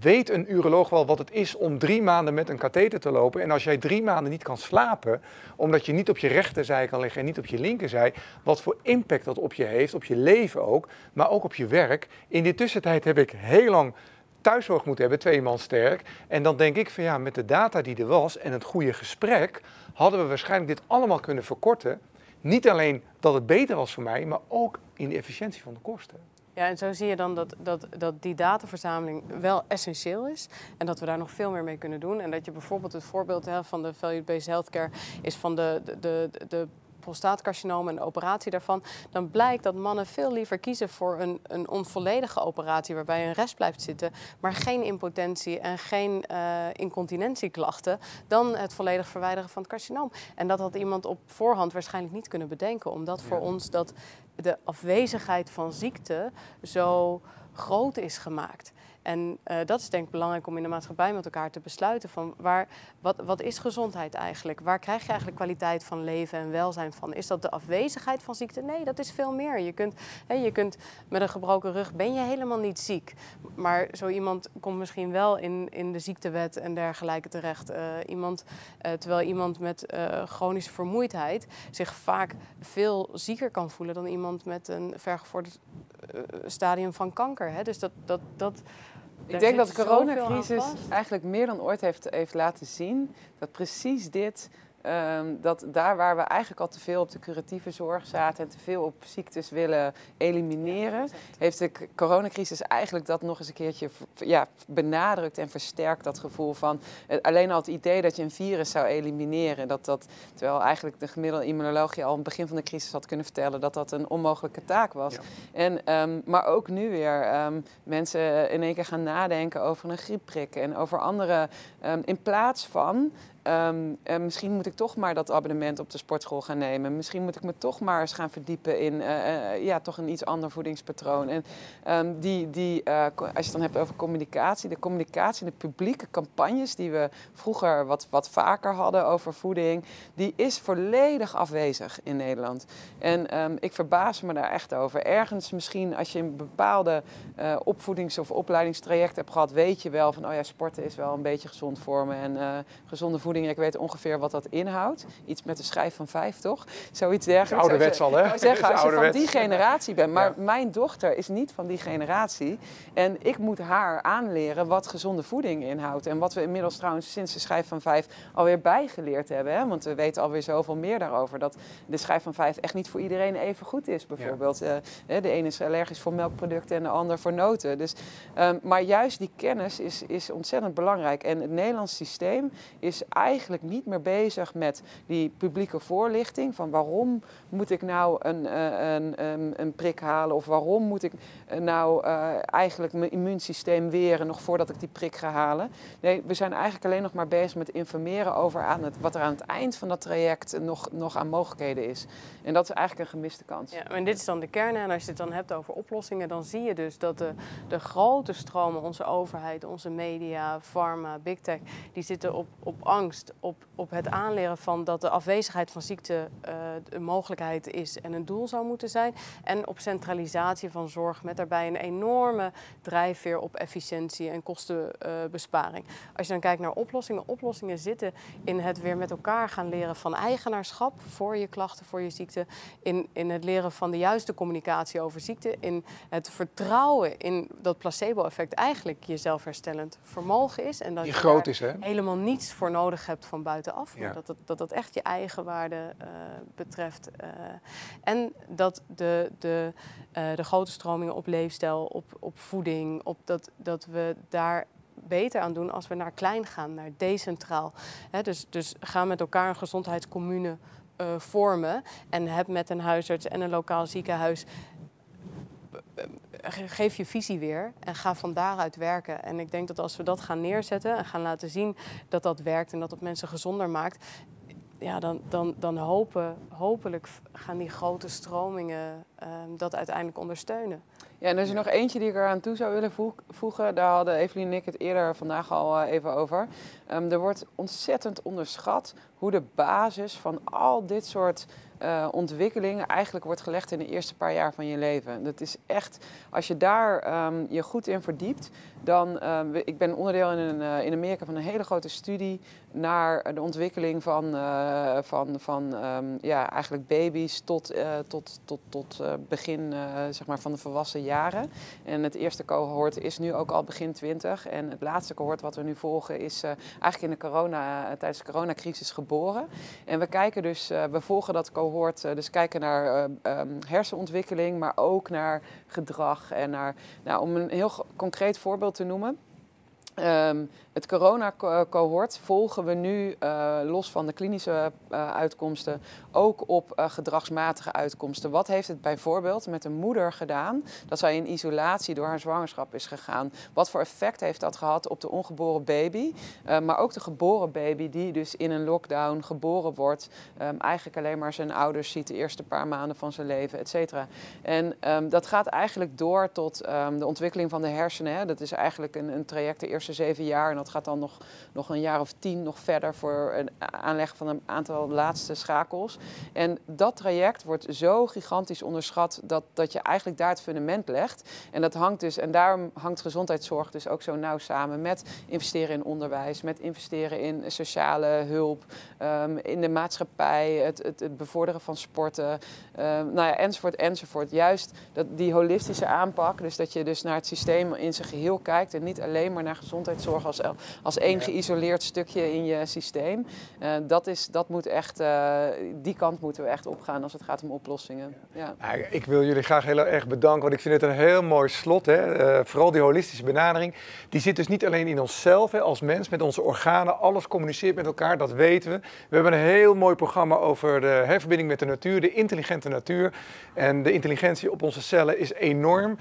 Weet een uroloog wel wat het is om drie maanden met een katheter te lopen? En als jij drie maanden niet kan slapen, omdat je niet op je rechterzij kan liggen en niet op je linkerzij, wat voor impact dat op je heeft, op je leven ook, maar ook op je werk. In die tussentijd heb ik heel lang thuiszorg moeten hebben, twee man sterk. En dan denk ik van ja, met de data die er was en het goede gesprek, hadden we waarschijnlijk dit allemaal kunnen verkorten. Niet alleen dat het beter was voor mij, maar ook in de efficiëntie van de kosten. Ja, en zo zie je dan dat, dat, dat die dataverzameling wel essentieel is. En dat we daar nog veel meer mee kunnen doen. En dat je bijvoorbeeld het voorbeeld hè, van de value-based healthcare is van de, de, de, de prostaatcarcinoom en de operatie daarvan, dan blijkt dat mannen veel liever kiezen voor een, een onvolledige operatie waarbij een rest blijft zitten, maar geen impotentie en geen uh, incontinentieklachten, dan het volledig verwijderen van het carcinoom. En dat had iemand op voorhand waarschijnlijk niet kunnen bedenken, omdat voor ons dat de afwezigheid van ziekte zo groot is gemaakt. En uh, dat is denk ik belangrijk om in de maatschappij met elkaar te besluiten van waar, wat, wat is gezondheid eigenlijk? Waar krijg je eigenlijk kwaliteit van leven en welzijn van? Is dat de afwezigheid van ziekte? Nee, dat is veel meer. Je kunt, hè, je kunt met een gebroken rug, ben je helemaal niet ziek. Maar zo iemand komt misschien wel in, in de ziektewet en dergelijke terecht. Uh, iemand, uh, terwijl iemand met chronische vermoeidheid zich vaak veel zieker kan voelen dan iemand met een vergevorderd stadium van kanker. Hè? Dus dat, dat, dat ik denk dat de coronacrisis eigenlijk meer dan ooit heeft, heeft laten zien dat precies dit ehm, dat daar waar we eigenlijk al te veel op de curatieve zorg zaten en te veel op ziektes willen elimineren, heeft de coronacrisis eigenlijk dat nog eens een keertje ja, benadrukt en versterkt. Dat gevoel van eh, alleen al het idee dat je een virus zou elimineren. Dat dat, terwijl eigenlijk de gemiddelde immunoloog je al aan het begin van de crisis had kunnen vertellen dat dat een onmogelijke taak was. En, ehm, maar ook nu weer um, mensen in één keer gaan nadenken over een griepprik en over andere. in plaats van Um, misschien moet ik toch maar dat abonnement op de sportschool gaan nemen. Misschien moet ik me toch maar eens gaan verdiepen in uh, ja, toch een iets ander voedingspatroon. En um, die, die, als je het dan hebt over communicatie, de communicatie, de publieke campagnes die we vroeger wat, wat vaker hadden over voeding, die is volledig afwezig in Nederland. En um, ik verbaas me daar echt over. Ergens misschien als je een bepaalde opvoedings- of opleidingstraject hebt gehad, weet je wel van, oh ja, sporten is wel een beetje gezond vormen en gezonde voeding ik weet ongeveer wat dat inhoudt. Iets met een schijf van vijf, toch? Zoiets dergelijks. Ouderwets al, hè? Ik zeggen, als je van die generatie bent. Maar mijn dochter is niet van die generatie. En ik moet haar aanleren wat gezonde voeding inhoudt. En wat we inmiddels trouwens sinds de schijf van vijf alweer bijgeleerd hebben. Hè? Want we weten alweer zoveel meer daarover. Dat de schijf van vijf echt niet voor iedereen even goed is, bijvoorbeeld. Ja. Uh, de ene is allergisch voor melkproducten en de ander voor noten. Dus, um, maar juist die kennis is, is ontzettend belangrijk. En het Nederlands systeem is eigenlijk niet meer bezig met die publieke voorlichting. Van waarom moet ik nou een, eh, een, een, een prik halen? Of waarom moet ik eh, nou uh, eigenlijk mijn immuunsysteem weren nog voordat ik die prik ga halen? Nee, we zijn eigenlijk alleen nog maar bezig met informeren over aan het, wat er aan het eind van dat traject nog, nog aan mogelijkheden is. En dat is eigenlijk een gemiste kans. Ja, en dit is dan de kern. En als je het dan hebt over oplossingen, dan zie je dus dat de, de grote stromen, onze overheid, onze media, pharma, big tech, die zitten op, op angst op, op het aanleren van dat de afwezigheid van ziekte uh, een mogelijkheid is en een doel zou moeten zijn. En op centralisatie van zorg met daarbij een enorme drijfveer op efficiëntie en kostenbesparing. Als je dan kijkt naar oplossingen, oplossingen zitten in het weer met elkaar gaan leren van eigenaarschap voor je klachten, voor je ziekte. In, in het leren van de juiste communicatie over ziekte. In het vertrouwen in dat placebo-effect eigenlijk je zelfherstellend vermogen is. En dat Die groot is, hè? helemaal niets voor nodig hebt van buitenaf. Maar dat, het, dat dat echt je eigen waarde uh, betreft. Uh, en dat de, de, uh, de grote stromingen op leefstijl, op, op voeding, op dat, dat we daar beter aan doen als we naar klein gaan, naar decentraal. He, dus, dus ga met elkaar een gezondheidscommune vormen en heb met een huisarts en een lokaal ziekenhuis geef je visie weer en ga van daaruit werken. En ik denk dat als we dat gaan neerzetten en gaan laten zien dat dat werkt en dat het mensen gezonder maakt, ja, dan, dan, dan hopen, hopelijk gaan die grote stromingen um, dat uiteindelijk ondersteunen. Ja, en er is er nog eentje die ik eraan toe zou willen voegen. Daar hadden Evelien en ik het eerder vandaag al uh, even over. Um, er wordt ontzettend onderschat hoe de basis van al dit soort uh, ontwikkelingen eigenlijk wordt gelegd in de eerste paar jaar van je leven. Dat is echt, als je daar um, je goed in verdiept, dan, um, ik ben onderdeel in, een, uh, in Amerika van een hele grote studie naar de ontwikkeling van, uh, van, van um, ja, eigenlijk baby's tot, tot, tot, tot begin zeg maar van de volwassen jaren. En het eerste cohort is nu ook al begin 20 en het laatste cohort wat we nu volgen is eigenlijk in de corona, tijdens de coronacrisis geboren. En we kijken dus, we volgen dat cohort Eh, dus kijken naar um, hersenontwikkeling, maar ook naar gedrag. En naar, nou, om een heel concreet voorbeeld te noemen. Um, het corona-cohort volgen we nu, uh, los van de klinische uh, uitkomsten, ook op gedragsmatige uitkomsten. Wat heeft het bijvoorbeeld met een moeder gedaan dat zij in isolatie door haar zwangerschap is gegaan? Wat voor effect heeft dat gehad op de ongeboren baby, maar ook de geboren baby die dus in een lockdown geboren wordt, um, eigenlijk alleen maar zijn ouders ziet de eerste paar maanden van zijn leven, et cetera. En um, dat gaat eigenlijk door tot de ontwikkeling van de hersenen. Hè. Dat is eigenlijk een, een traject de eerste zeven jaar dat gaat dan nog, nog een jaar of tien nog verder voor het aanleggen van een aantal laatste schakels. En dat traject wordt zo gigantisch onderschat dat, dat je eigenlijk daar het fundament legt. En dat hangt dus, en daarom hangt gezondheidszorg dus ook zo nauw samen met investeren in onderwijs, met investeren in sociale hulp, um, in de maatschappij, het, het, het bevorderen van sporten, um, nou ja, enzovoort, enzovoort. Juist dat, die holistische aanpak, dus dat je dus naar het systeem in zijn geheel kijkt en niet alleen maar naar gezondheid gezondheidszorg als, als één geïsoleerd stukje in je systeem. dat, is, dat moet echt, die kant moeten we echt opgaan als het gaat om oplossingen. Ja. ik wil jullie graag heel erg bedanken, want ik vind het een heel mooi slot. Hè. vooral die holistische benadering, die zit dus niet alleen in onszelf hè, als mens, met onze organen, alles communiceert met elkaar, dat weten we. We hebben een heel mooi programma over de herverbinding met de natuur, de intelligente natuur. En de intelligentie op onze cellen is enorm.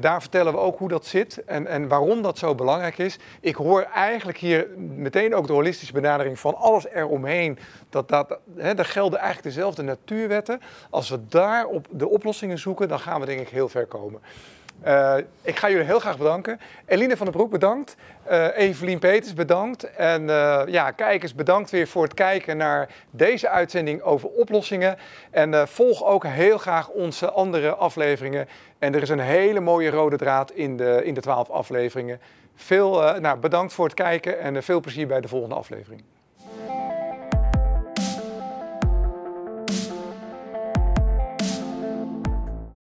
Daar vertellen we ook hoe dat zit en, en waarom dat zo belangrijk is. Ik hoor eigenlijk hier meteen ook de holistische benadering van alles eromheen. Dat, dat, hè, daar gelden eigenlijk dezelfde natuurwetten. Als we daar op de oplossingen zoeken, dan gaan we denk ik heel ver komen. Uh, ik ga jullie heel graag bedanken. Eline van der Broek, bedankt. Uh, Evelien Peters, bedankt. En uh, ja, kijkers, bedankt weer voor het kijken naar deze uitzending over oplossingen. En volg ook heel graag onze andere afleveringen. En er is een hele mooie rode draad in de, in de 12 afleveringen. Veel, nou, bedankt voor het kijken en veel plezier bij de volgende aflevering.